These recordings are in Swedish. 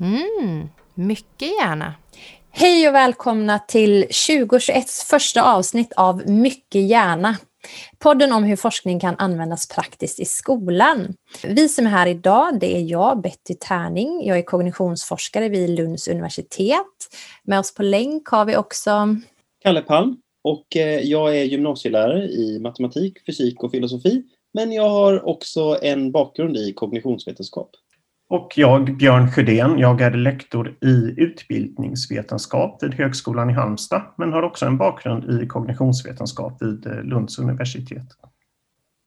Mm, mycket gärna. Hej och välkomna till 2021 första avsnitt av Mycket gärna. Podden om hur forskning kan användas praktiskt i skolan. Vi som är här idag, det är jag, Betty Tärning. Jag är kognitionsforskare vid Lunds universitet. Med oss på länk har vi också Kalle Palm och eh, jag är gymnasielärare i matematik, fysik och filosofi. Men jag har också en bakgrund i kognitionsvetenskap. Och jag, Björn Sjödén, jag är lektor i utbildningsvetenskap vid Högskolan i Halmstad, men har också en bakgrund i kognitionsvetenskap vid eh, Lunds universitet.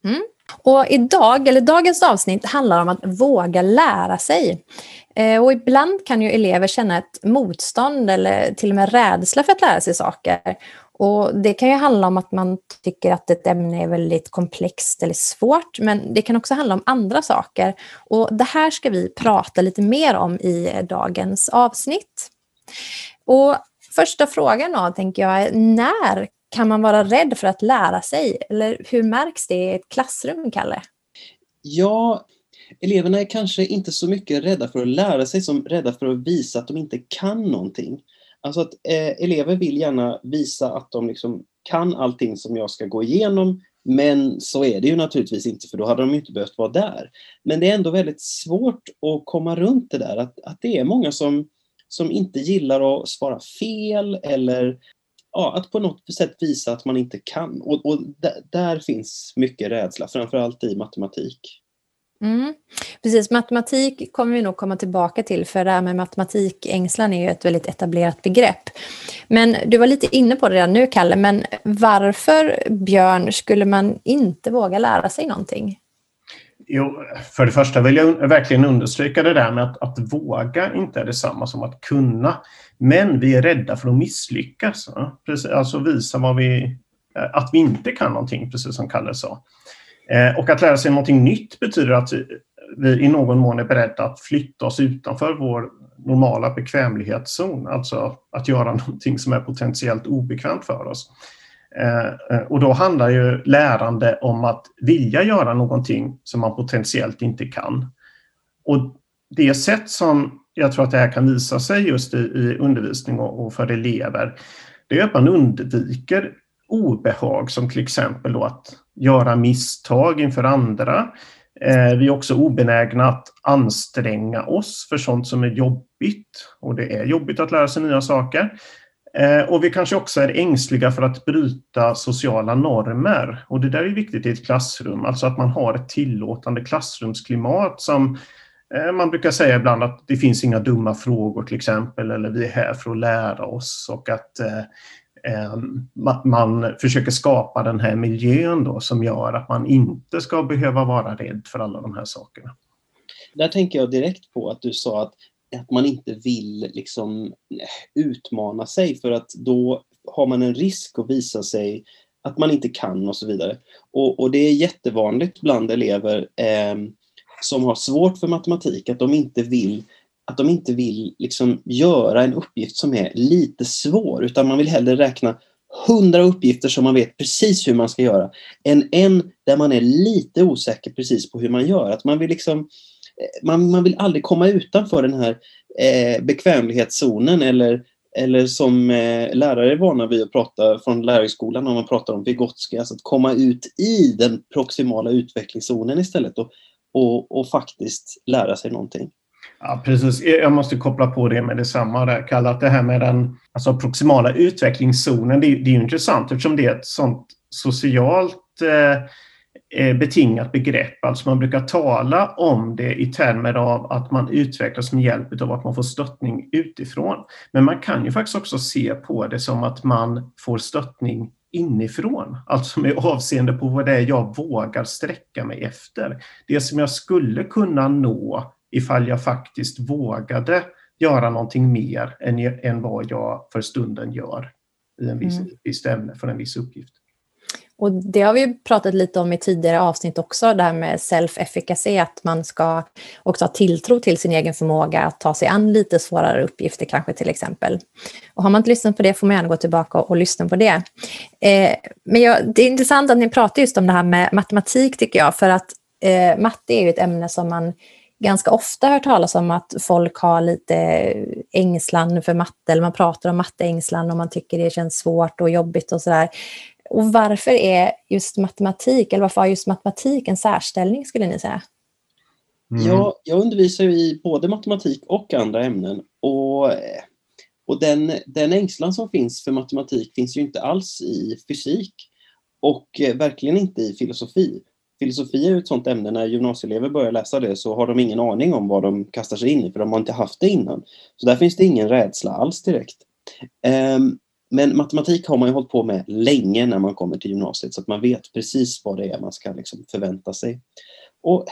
Mm. Och idag, eller dagens avsnitt handlar om att våga lära sig. Eh, och ibland kan ju elever känna ett motstånd eller till och med rädsla för att lära sig saker. Och det kan ju handla om att man tycker att ett ämne är väldigt komplext eller svårt, men det kan också handla om andra saker. Och det här ska vi prata lite mer om i dagens avsnitt. Och första frågan då, tänker jag, är när kan man vara rädd för att lära sig? Eller hur märks det i ett klassrum, Kalle? Ja, eleverna är kanske inte så mycket rädda för att lära sig som rädda för att visa att de inte kan någonting. Alltså att eh, elever vill gärna visa att de liksom kan allting som jag ska gå igenom, men så är det ju naturligtvis inte, för då hade de inte behövt vara där. Men det är ändå väldigt svårt att komma runt det där, att, att det är många som, som inte gillar att svara fel eller ja, att på något sätt visa att man inte kan. Och, och där, där finns mycket rädsla, framförallt i matematik. Mm. Precis, matematik kommer vi nog komma tillbaka till, för det här med matematikängslan är ju ett väldigt etablerat begrepp. Men du var lite inne på det redan nu, Kalle, men varför, Björn, skulle man inte våga lära sig någonting? Jo, för det första vill jag verkligen understryka det där med att, att våga inte är detsamma som att kunna. Men vi är rädda för att misslyckas. Precis, alltså visa vad vi, att vi inte kan någonting, precis som Kalle sa. Eh, och att lära sig någonting nytt betyder att vi i någon mån är beredda att flytta oss utanför vår normala bekvämlighetszon, alltså att göra någonting som är potentiellt obekvämt för oss. Eh, eh, och då handlar ju lärande om att vilja göra någonting som man potentiellt inte kan. Och det sätt som jag tror att det här kan visa sig just i, i undervisning och, och, för elever, det är att man undviker obehag som till exempel då att göra misstag inför andra. Eh, vi är också obenägna att anstränga oss för sånt som är jobbigt och det är jobbigt att lära sig nya saker. Eh, och vi kanske också är ängsliga för att bryta sociala normer. Och det där är viktigt i ett klassrum, alltså att man har ett tillåtande klassrumsklimat som eh, man brukar säga ibland att det finns inga dumma frågor till exempel, eller vi är här för att lära oss och att Eh, att man försöker skapa den här miljön då som gör att man inte ska behöva vara rädd för alla de här sakerna. Där tänker jag direkt på att du sa att att man inte vill liksom eh, utmana sig för att då har man en risk att visa sig att man inte kan och så vidare. Och, och det är jättevanligt bland elever eh, som har svårt för matematik att de inte vill att de inte vill liksom göra en uppgift som är lite svår utan man vill hellre räkna hundra uppgifter som man vet precis hur man ska göra än en där man är lite osäker precis på hur man gör. Att man vill liksom eh, man, man vill aldrig komma utanför den här eh, bekvämlighetszonen eller, eller som eh, lärare är vana vid att prata från lärarhögskolan om man pratar om Vygotsky, alltså att komma ut i den proximala utvecklingszonen istället och, och, och faktiskt lära sig någonting. Ja, precis. Jag måste koppla på det med detsamma där, Kalle, att det här med den alltså proximala utvecklingszonen, det, det är intressant eftersom det är ett sånt socialt eh, eh, betingat begrepp. Alltså man brukar tala om det i termer av att man utvecklas med hjälp av att man får stöttning utifrån. Men man kan ju faktiskt också se på det som att man får stöttning inifrån, alltså med avseende på vad det är jag vågar sträcka mig efter. Det som jag skulle kunna nå ifall jag faktiskt vågade göra någonting mer än, än vad jag för stunden gör i en viss, mm. visst ämne för en viss uppgift. Och det har vi pratat lite om i tidigare avsnitt också, det här med self-efficacy, att man ska också ha tilltro till sin egen förmåga att ta sig an lite svårare uppgifter kanske till exempel. Och har man inte lyssnat på det får man gärna gå tillbaka och, och lyssna på det. Eh, men jag, det är intressant att ni pratar just om det här med matematik tycker jag, för att eh, matte är ju ett ämne som man ganska ofta hört talas om att folk har lite ängslan för matte, eller man pratar om matteängslan och man tycker det känns svårt och jobbigt och sådär. Och varför är just matematik, eller varför har just matematik en särställning skulle ni säga? Mm. Ja, jag undervisar i både matematik och andra ämnen och, och den, den ängslan som finns för matematik finns ju inte alls i fysik och verkligen inte i filosofi. Filosofi är ett sånt ämne, när gymnasieelever börjar läsa det så har de ingen aning om vad de kastar sig in i, för de har inte haft det innan. Så där finns det ingen rädsla alls direkt. Ehm, men matematik har man ju hållit på med länge när man kommer till gymnasiet, så att man vet precis vad det är man ska liksom förvänta sig. Och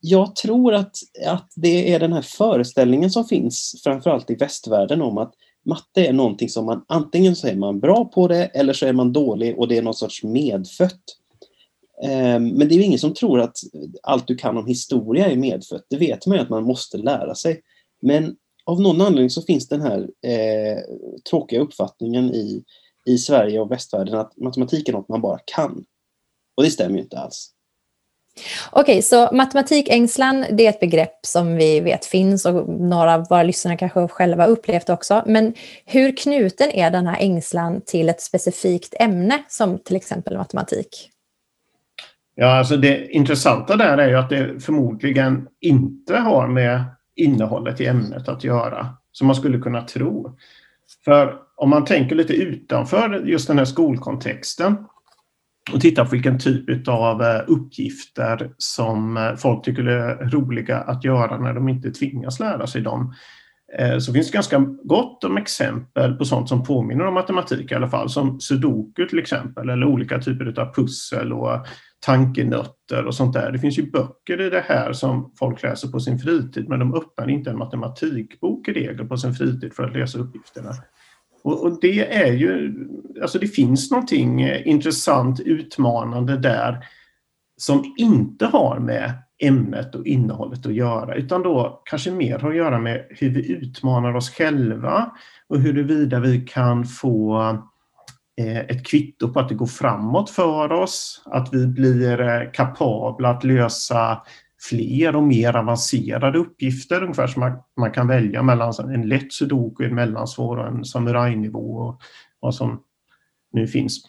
jag tror att, att det är den här föreställningen som finns, framförallt i västvärlden, om att matte är någonting som man antingen så är man bra på det eller så är man dålig och det är någon sorts medfött. Ehm, men det är ju ingen som tror att allt du kan om historia är medfött. Det vet man ju att man måste lära sig. Men av någon anledning så finns den här eh, tråkiga uppfattningen i, i Sverige och västvärlden att matematik är något man bara kan. Och det stämmer ju inte alls. Okej, okay, så matematikängslan det är ett begrepp som vi vet finns och några av våra lyssnare kanske själva upplevt också. Men hur knuten är den här ängslan till ett specifikt ämne som till exempel matematik? Ja, alltså det intressanta där är ju att det förmodligen inte har med innehållet i ämnet att göra, som man skulle kunna tro. För om man tänker lite utanför just den här skolkontexten och tittar på vilken typ av eh, uppgifter som eh, folk tycker är roliga att göra när de inte tvingas lära sig dem, eh, så finns det ganska gott om exempel på sånt som påminner om matematik i alla fall, som sudoku till exempel, eller olika typer av pussel och tankenötter och sånt där. Det finns ju böcker i det här som folk läser på sin fritid, men de öppnar inte en matematikbok i regel på sin fritid för att läsa uppgifterna. Och, och det är ju, alltså det finns någonting eh, intressant, utmanande där som inte har med ämnet och innehållet att göra, utan då kanske mer har att göra med hur vi utmanar oss själva och huruvida vi kan få Eh, ett kvitto på att det går framåt för oss, att vi blir eh, kapabla att lösa fler och mer avancerade uppgifter, ungefär som man, man kan välja mellan en lätt sudoku, en mellansvår och en samurajnivå och vad som nu finns.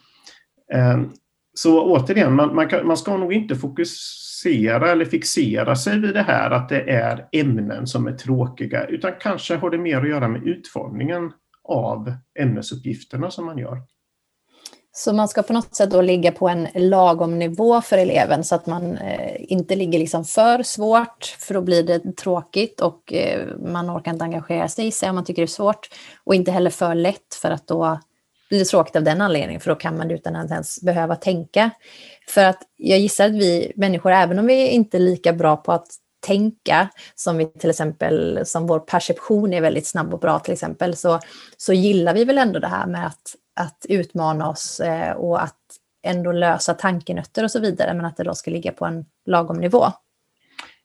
Ehm, så återigen, man, man, kan, man ska nog inte fokusera eller fixera sig vid det här att det är ämnen som är tråkiga, utan kanske har det mer att göra med utformningen av ämnesuppgifterna som man gör. Så man ska på något sätt då ligga på en lagom nivå för eleven så att man eh, inte ligger liksom för svårt för då blir det tråkigt och eh, man orkar inte engagera sig i sig om man tycker det är svårt. Och inte heller för lätt för att då blir det tråkigt av den anledningen för då kan man det utan att ens behöva tänka. För att jag gissar att vi människor, även om vi inte är lika bra på att tänka, som vi till exempel, som vår perception är väldigt snabb och bra till exempel, så, så gillar vi väl ändå det här med att att utmana oss eh, och att ändå lösa tankenötter och så vidare, men att det då ska ligga på en lagom nivå.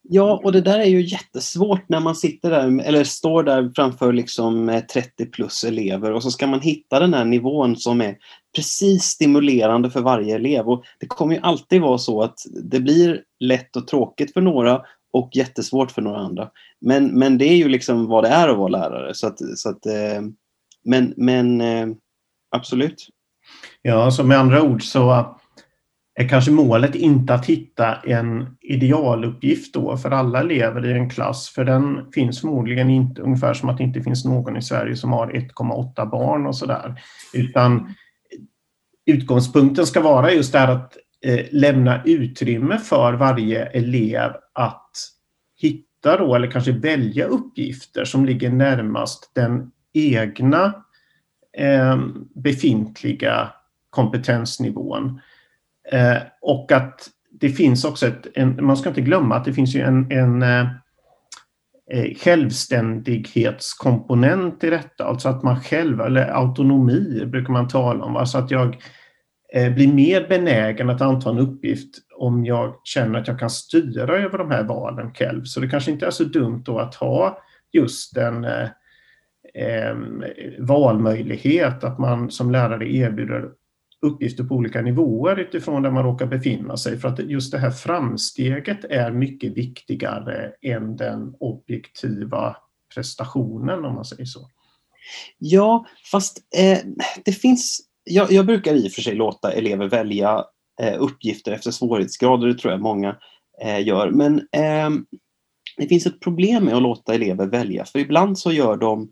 Ja, och det där är ju jättesvårt när man sitter där, eller står där framför liksom eh, 30 plus elever och så ska man hitta den här nivån som är precis stimulerande för varje elev. Och det kommer ju alltid vara så att det blir lätt och tråkigt för några och jättesvårt för några andra. Men, men det är ju liksom vad det är att vara lärare. Så att, så att, eh, men, men eh, absolut. Ja, så med andra ord så är kanske målet inte att hitta en idealuppgift då för alla elever i en klass, för den finns förmodligen inte, ungefär som att det inte finns någon i Sverige som har 1,8 barn och sådär. Utan utgångspunkten ska vara just det här att eh, lämna utrymme för varje elev att hitta då, eller kanske välja uppgifter som ligger närmast den egna Eh, befintliga kompetensnivån. Eh, och att det finns också ett, en, man ska inte glömma att det finns ju en, en eh, eh självständighetskomponent i detta, alltså att man själv, eller autonomi brukar man tala om, alltså att jag eh, blir mer benägen att anta en uppgift om jag känner att jag kan styra över de här valen själv. Så det kanske inte är så dumt då att ha just en eh, valmöjlighet, att man som lärare erbjuder uppgifter på olika nivåer utifrån där man råkar befinna sig. För att just det här framsteget är mycket viktigare än den objektiva prestationen om man säger så. Ja, fast eh, det finns... Jag, jag, brukar i och för sig låta elever välja eh, uppgifter efter svårighetsgrader, det tror jag många eh, gör. Men ehm, det finns ett problem med att låta elever välja, för ibland så gör de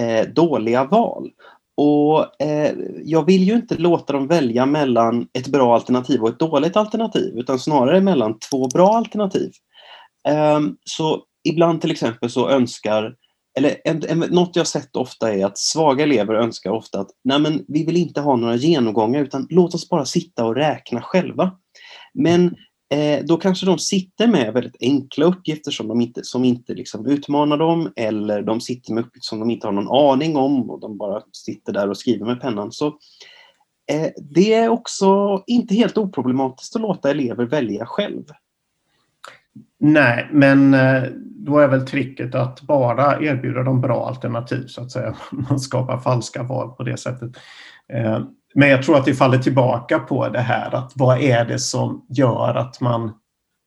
eh, dåliga val. Och eh, Jag vill ju inte låta dem välja mellan ett bra alternativ och ett dåligt alternativ, utan snarare mellan två bra alternativ. Eh, så ibland till exempel så önskar eller en, en, något jag sett ofta är att svaga elever önskar ofta att Nej, men vi vill inte ha några genomgångar utan låt oss bara sitta och räkna själva. Men eh, då kanske de sitter med väldigt enkla uppgifter som, de inte, som inte liksom utmanar dem eller de sitter med uppgifter som de inte har någon aning om och de bara sitter där och skriver med pennan. Så eh, Det är också inte helt oproblematiskt att låta elever välja själv. Nej, men eh, då är väl tricket att bara erbjuda dem bra alternativ så att säga. Man skapar falska val på det sättet. Eh, men jag tror att det faller tillbaka på det här att vad är det som gör att man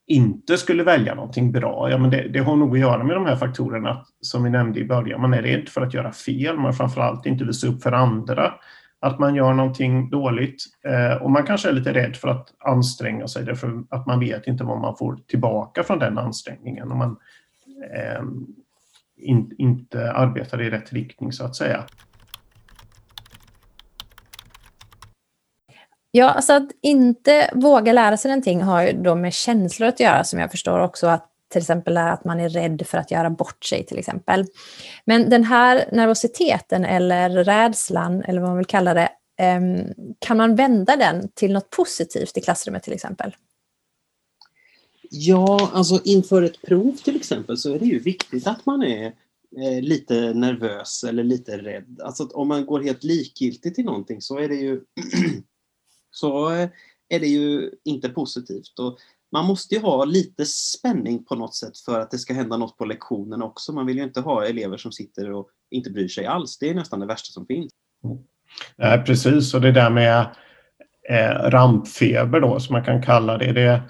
inte skulle välja någonting bra? Ja, men det, det har nog att göra med de här faktorerna som vi nämnde i början. Man är rädd för att göra fel, men framförallt inte visa upp för andra att man gör någonting dåligt. Eh, och man kanske är lite rädd för att anstränga sig därför att man vet inte vad man får tillbaka från den ansträngningen om man eh, in, inte arbetar i rätt riktning så att säga. Ja, alltså att inte våga lära sig någonting har ju då med känslor att göra som jag förstår också att till exempel är att man är rädd för att göra bort sig till exempel. Men den här nervositeten eller rädslan eller vad man vill kalla det, ehm, kan man vända den till något positivt i klassrummet till exempel? Ja, alltså inför ett prov till exempel så är det ju viktigt att man är eh, lite nervös eller lite rädd. Alltså om man går helt likgiltig till någonting så är det ju så eh, är det ju inte positivt. Och man måste ju ha lite spänning på något sätt för att det ska hända något på lektionen också. Man vill ju inte ha elever som sitter och inte bryr sig alls. Det är nästan det värsta som finns. Mm. Eh, precis, och det där med eh, rampfeber då, som man kan kalla det, det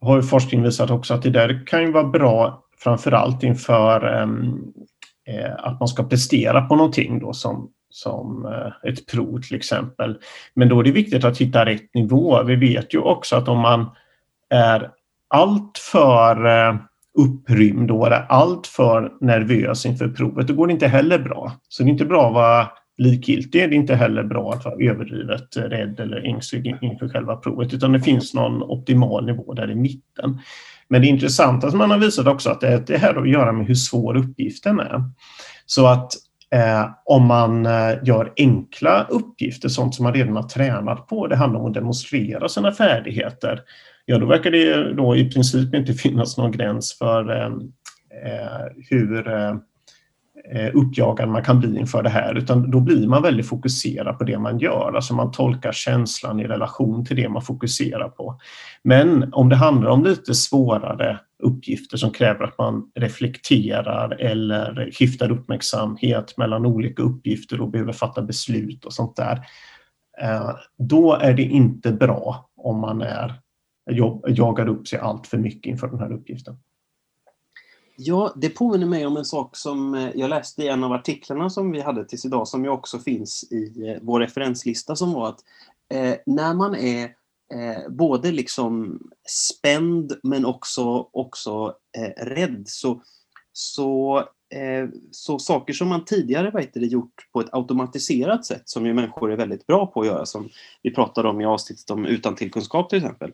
har ju forskning visat också att det där kan ju vara bra framförallt inför ehm, eh, att man ska prestera på någonting då som, som eh, ett prov till exempel. Men då är det viktigt att hitta rätt nivå. Vi vet ju också att om man är alltför eh, upprymd och är alltför nervös inför provet, då går det inte heller bra. Så det är inte bra att vara likgiltig, det är inte heller bra att vara överdrivet rädd eller ängslig inför själva provet, utan det finns någon optimal nivå där i mitten. Men det intressanta som man har visat också att det, det här har att göra med hur svår uppgiften är. Så att eh, om man eh, gör enkla uppgifter, sånt som man redan har tränat på, det handlar om att demonstrera sina färdigheter, ja då verkar det då i princip inte finnas någon gräns för eh, eh, hur eh, eh, uppjagad man kan bli inför det här, utan då blir man väldigt fokuserad på det man gör. Alltså man tolkar känslan i relation till det man fokuserar på. Men om det handlar om lite svårare uppgifter som kräver att man reflekterar eller skiftar uppmärksamhet mellan olika uppgifter och behöver fatta beslut och sånt där, eh, då är det inte bra om man är jagar upp sig allt för mycket inför den här uppgiften. Ja, det påminner mig om en sak som eh, jag läste i en av artiklarna som vi hade tills idag, som ju också finns i eh, vår referenslista, som var att när man är eh, både liksom spänd men också, också eh, rädd så, så Eh, så saker som man tidigare vet det, gjort på ett automatiserat sätt, som ju människor är väldigt bra på att göra, som vi pratade om i avsnittet om utan tillkunskap till exempel,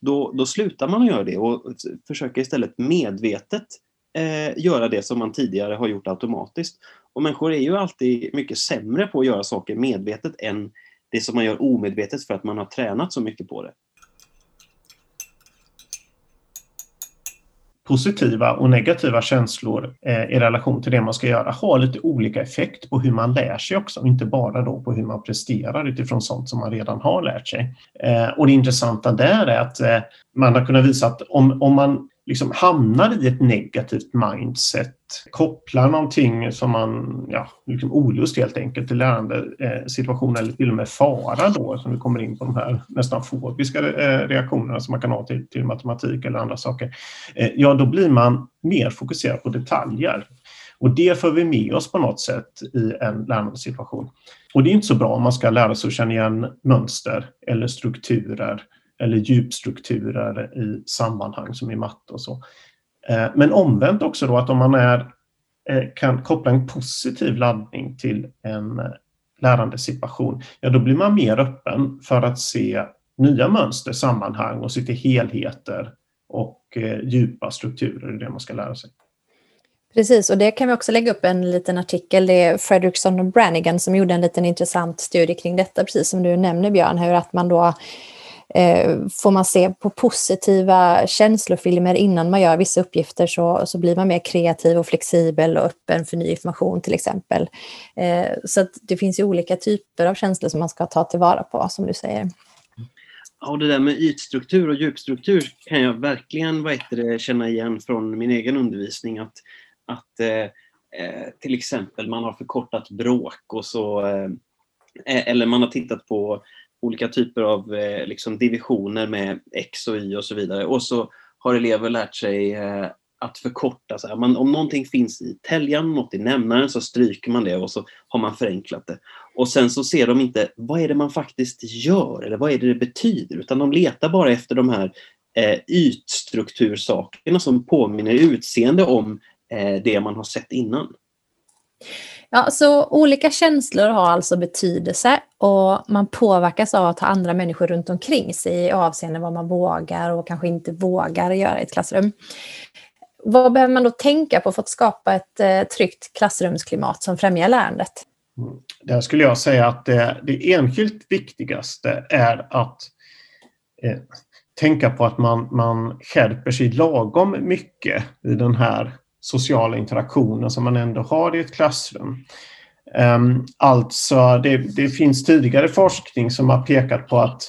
då, då slutar man att göra det och försöker istället medvetet eh, göra det som man tidigare har gjort automatiskt. Och människor är ju alltid mycket sämre på att göra saker medvetet än det som man gör omedvetet för att man har tränat så mycket på det. positiva och negativa känslor eh, i relation till det man ska göra har lite olika effekt på hur man lär sig också, inte bara då på hur man presterar utifrån sånt som man redan har lärt sig. Eh, och det intressanta där är att eh, man har kunnat visa att om, om man liksom hamnar i ett negativt mindset kopplar någonting som man, ja, liksom olust helt enkelt till lärandesituationen eh, eller till och med fara då, som vi kommer in på de här nästan fobiska eh, reaktionerna som man kan ha till, till matematik eller andra saker. Eh, ja, då blir man mer fokuserad på detaljer. Och det för vi med oss på något sätt i en lärandesituation. Och det är inte så bra om man ska lära sig att känna igen mönster eller strukturer eller djupstrukturer i sammanhang som i matte och så. Eh, men omvänt också då att om man är, eh, kan koppla en positiv laddning till en eh, lärandesituation, ja då blir man mer öppen för att se nya mönster, sammanhang och se till helheter och djupa strukturer i det man ska lära sig. Precis, och det kan vi också lägga upp en liten artikel. Det är Fredrickson och Brannigan som gjorde en liten intressant studie kring detta, precis som du nämner Björn, hur att man då Eh, får man se på positiva känslofilmer innan man gör vissa uppgifter så, så blir man mer kreativ och flexibel och öppen för ny information till exempel. Eh, så det finns ju olika typer av känslor som man ska ta tillvara på, som du säger. Ja, det där med ytstruktur och djupstruktur kan jag verkligen vad det, känna igen från min egen undervisning. Att, att eh, eh till exempel man har förkortat bråk och så eh, eh eller man har tittat på olika typer av eh, liksom divisioner med X och Y och så vidare. Och så har elever lärt sig eh, att förkorta. Så här. Man, om någonting finns i täljaren, något i nämnaren, så stryker man det och så har man förenklat det. Och sen så ser de inte vad är det man faktiskt gör eller vad är det det betyder, utan de letar bara efter de här eh, ytstruktursakerna som påminner utseende om eh, det man har sett innan. Ja, så olika känslor har alltså betydelse och man påverkas av att ha andra människor runt omkring sig i avseende vad man vågar och kanske inte vågar göra i ett klassrum. Vad behöver man då tänka på för att skapa ett eh, tryggt klassrumsklimat som främjar lärandet? Mm. Där skulle jag säga att det, det enskilt viktigaste är att eh, tänka på att man, man skärper sig lagom mycket i den här sociala interaktionen som man ändå har i ett klassrum. Ehm, alltså, det, det, finns tidigare forskning som har pekat på att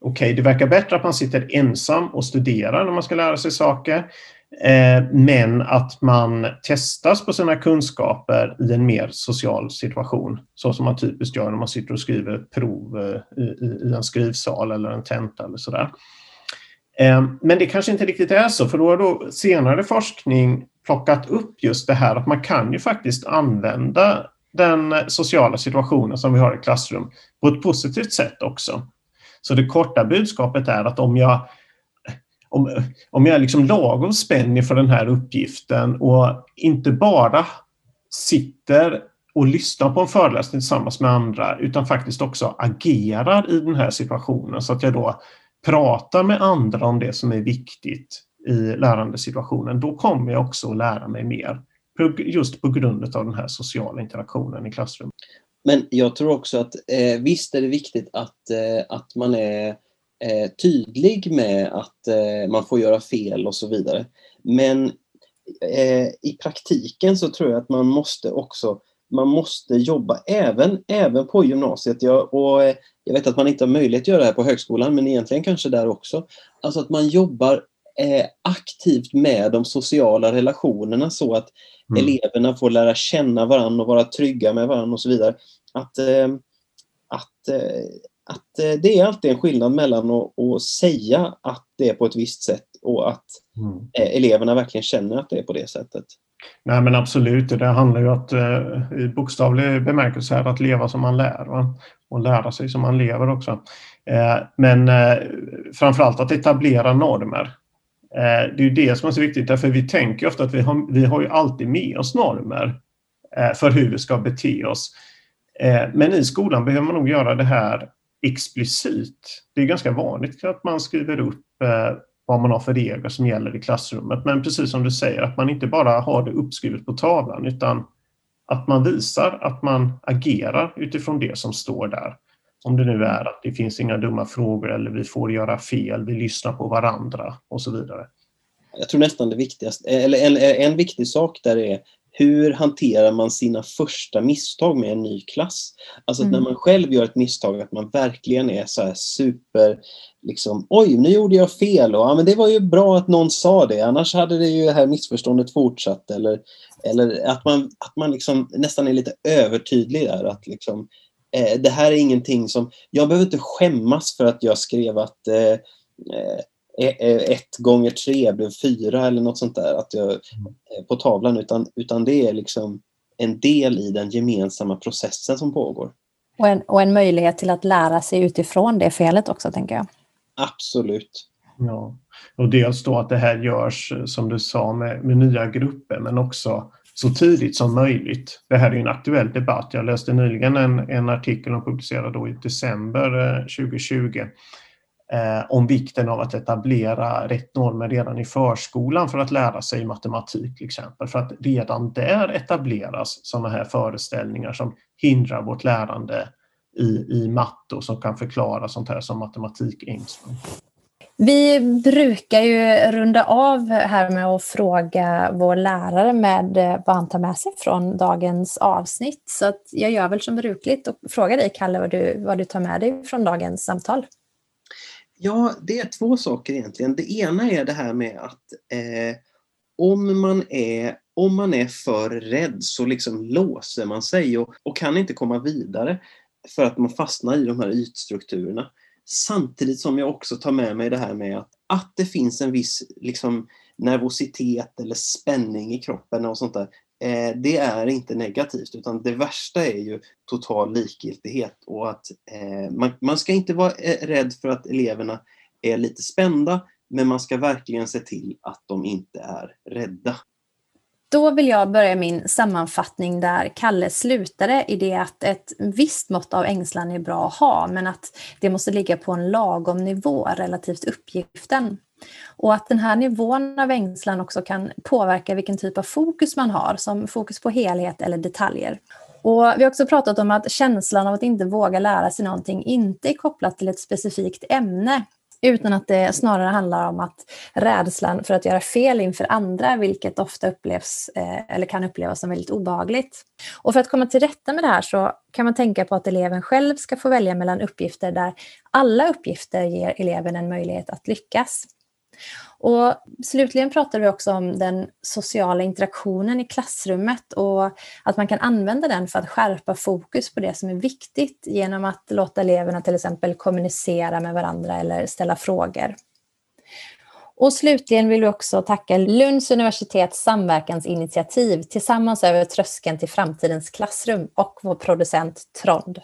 okej, okay, det verkar bättre att man sitter ensam och studerar när man ska lära sig saker. Eh, men att man testas på sina kunskaper i en mer social situation. Så som man typiskt gör när man sitter och skriver prov eh, i, i, i en skrivsal eller en tenta eller sådär. Eh, Ehm, men det kanske inte riktigt är så, för då har då senare forskning plockat upp just det här att man kan ju faktiskt använda den sociala situationen som vi har i klassrum på ett positivt sätt också. Så det korta budskapet är att om jag om, om jag är liksom lagom spänd för den här uppgiften och inte bara sitter och lyssnar på en föreläsning tillsammans med andra utan faktiskt också agerar i den här situationen så att jag då pratar med andra om det som är viktigt i lärandesituationen, då kommer jag också att lära mig mer. Just på grund av den här sociala interaktionen i klassrummet. Men jag tror också att eh, visst är det viktigt att, eh, att man är eh, tydlig med att eh, man får göra fel och så vidare. Men eh, i praktiken så tror jag att man måste också man måste jobba även, även på gymnasiet. Jag, och eh, jag vet att man inte har möjlighet att göra det här på högskolan, men egentligen kanske där också. Alltså att man jobbar eh, aktivt med de sociala relationerna så att mm. eleverna får lära känna varandra och vara trygga med varandra och så vidare. Att, eh, att, eh, att eh, det är alltid en skillnad mellan att, att, säga att det är på ett visst sätt och att mm. Eh, eleverna verkligen känner att det är på det sättet. Nej men absolut, det handlar ju att, eh, i bokstavlig bemärkelse här, att leva som man lär va? och lära sig som man lever också. Eh, men eh, framförallt att etablera normer. Det är ju det som är så viktigt, därför vi tänker ofta att vi har, vi har ju alltid med oss normer för hur vi ska bete oss. Men i skolan behöver man nog göra det här explicit. Det är ganska vanligt att man skriver upp vad man har för regler som gäller i klassrummet. Men precis som du säger, att man inte bara har det uppskrivet på tavlan utan att man visar att man agerar utifrån det som står där. Om det nu är att det finns inga dumma frågor eller vi får göra fel, vi lyssnar på varandra och så vidare. Jag tror nästan det viktigaste, eller en, en viktig sak där är hur hanterar man sina första misstag med en ny klass? Alltså mm. när man själv gör ett misstag, att man verkligen är så super, liksom, oj, nu gjorde jag fel och ja, men det var ju bra att någon sa det, annars hade det ju det här missförståndet fortsatt. Eller, eller att man, att man liksom nästan är lite övertydlig där, att liksom, eh, det här är ingenting som, jag behöver inte skämmas för att jag skrev att eh, eh ett gånger tre blev fyra eller något sånt där att jag, eh, på tavlan utan, utan det är liksom en del i den gemensamma processen som pågår. Och en, och en möjlighet till att lära sig utifrån det felet också, tänker jag. Absolut. Ja. Och dels då att det här görs, som du sa, med, med nya grupper, men också så tidigt som möjligt. Det här är en aktuell debatt. Jag läste nyligen en, en artikel och publicerade då i december 2020 eh, eh, Eh, om vikten av att etablera rätt normer redan i förskolan för att lära sig matematik till exempel. För att redan där etableras sådana här föreställningar som hindrar vårt lärande i, i matte och som kan förklara sånt här som matematikängslan. Vi brukar ju runda av här med att fråga vår lärare med eh, vad han tar med sig från dagens avsnitt. Så att jag gör väl som brukligt och frågar dig, Kalle, vad du, vad du tar med dig från dagens samtal. Ja, det är två saker egentligen. Det ena är det här med att eh, om, man är, om man är för rädd så liksom låser man sig och, och kan inte komma vidare för att man fastnar i de här ytstrukturerna. Samtidigt som jag också tar med mig det här med att, att det finns en viss liksom, nervositet eller spänning i kroppen och sånt där. Eh, det är inte negativt utan det värsta är ju total likgiltighet och att eh, man, man ska inte vara eh, rädd för att eleverna är lite spända men man ska verkligen se till att de inte är rädda. Då vill jag börja min sammanfattning där Kalle slutade i det att ett visst mått av ängslan är bra att ha men att det måste ligga på en lagom nivå relativt uppgiften. Och att den här nivån av ängslan också kan påverka vilken typ av fokus man har, som fokus på helhet eller detaljer. Och vi har också pratat om att känslan av att inte våga lära sig någonting inte är kopplat till ett specifikt ämne, utan att det snarare handlar om att rädslan för att göra fel inför andra, vilket ofta upplevs eh, eller kan upplevas som väldigt obehagligt. Och för att komma till rätta med det här så kan man tänka på att eleven själv ska få välja mellan uppgifter där alla uppgifter ger eleven en möjlighet att lyckas. Och slutligen pratar vi också om den sociala interaktionen i klassrummet och att man kan använda den för att skärpa fokus på det som är viktigt genom att låta eleverna till exempel kommunicera med varandra eller ställa frågor. Och slutligen vill vi också tacka Lunds universitets samverkansinitiativ Tillsammans över tröskeln till framtidens klassrum och vår producent Trond.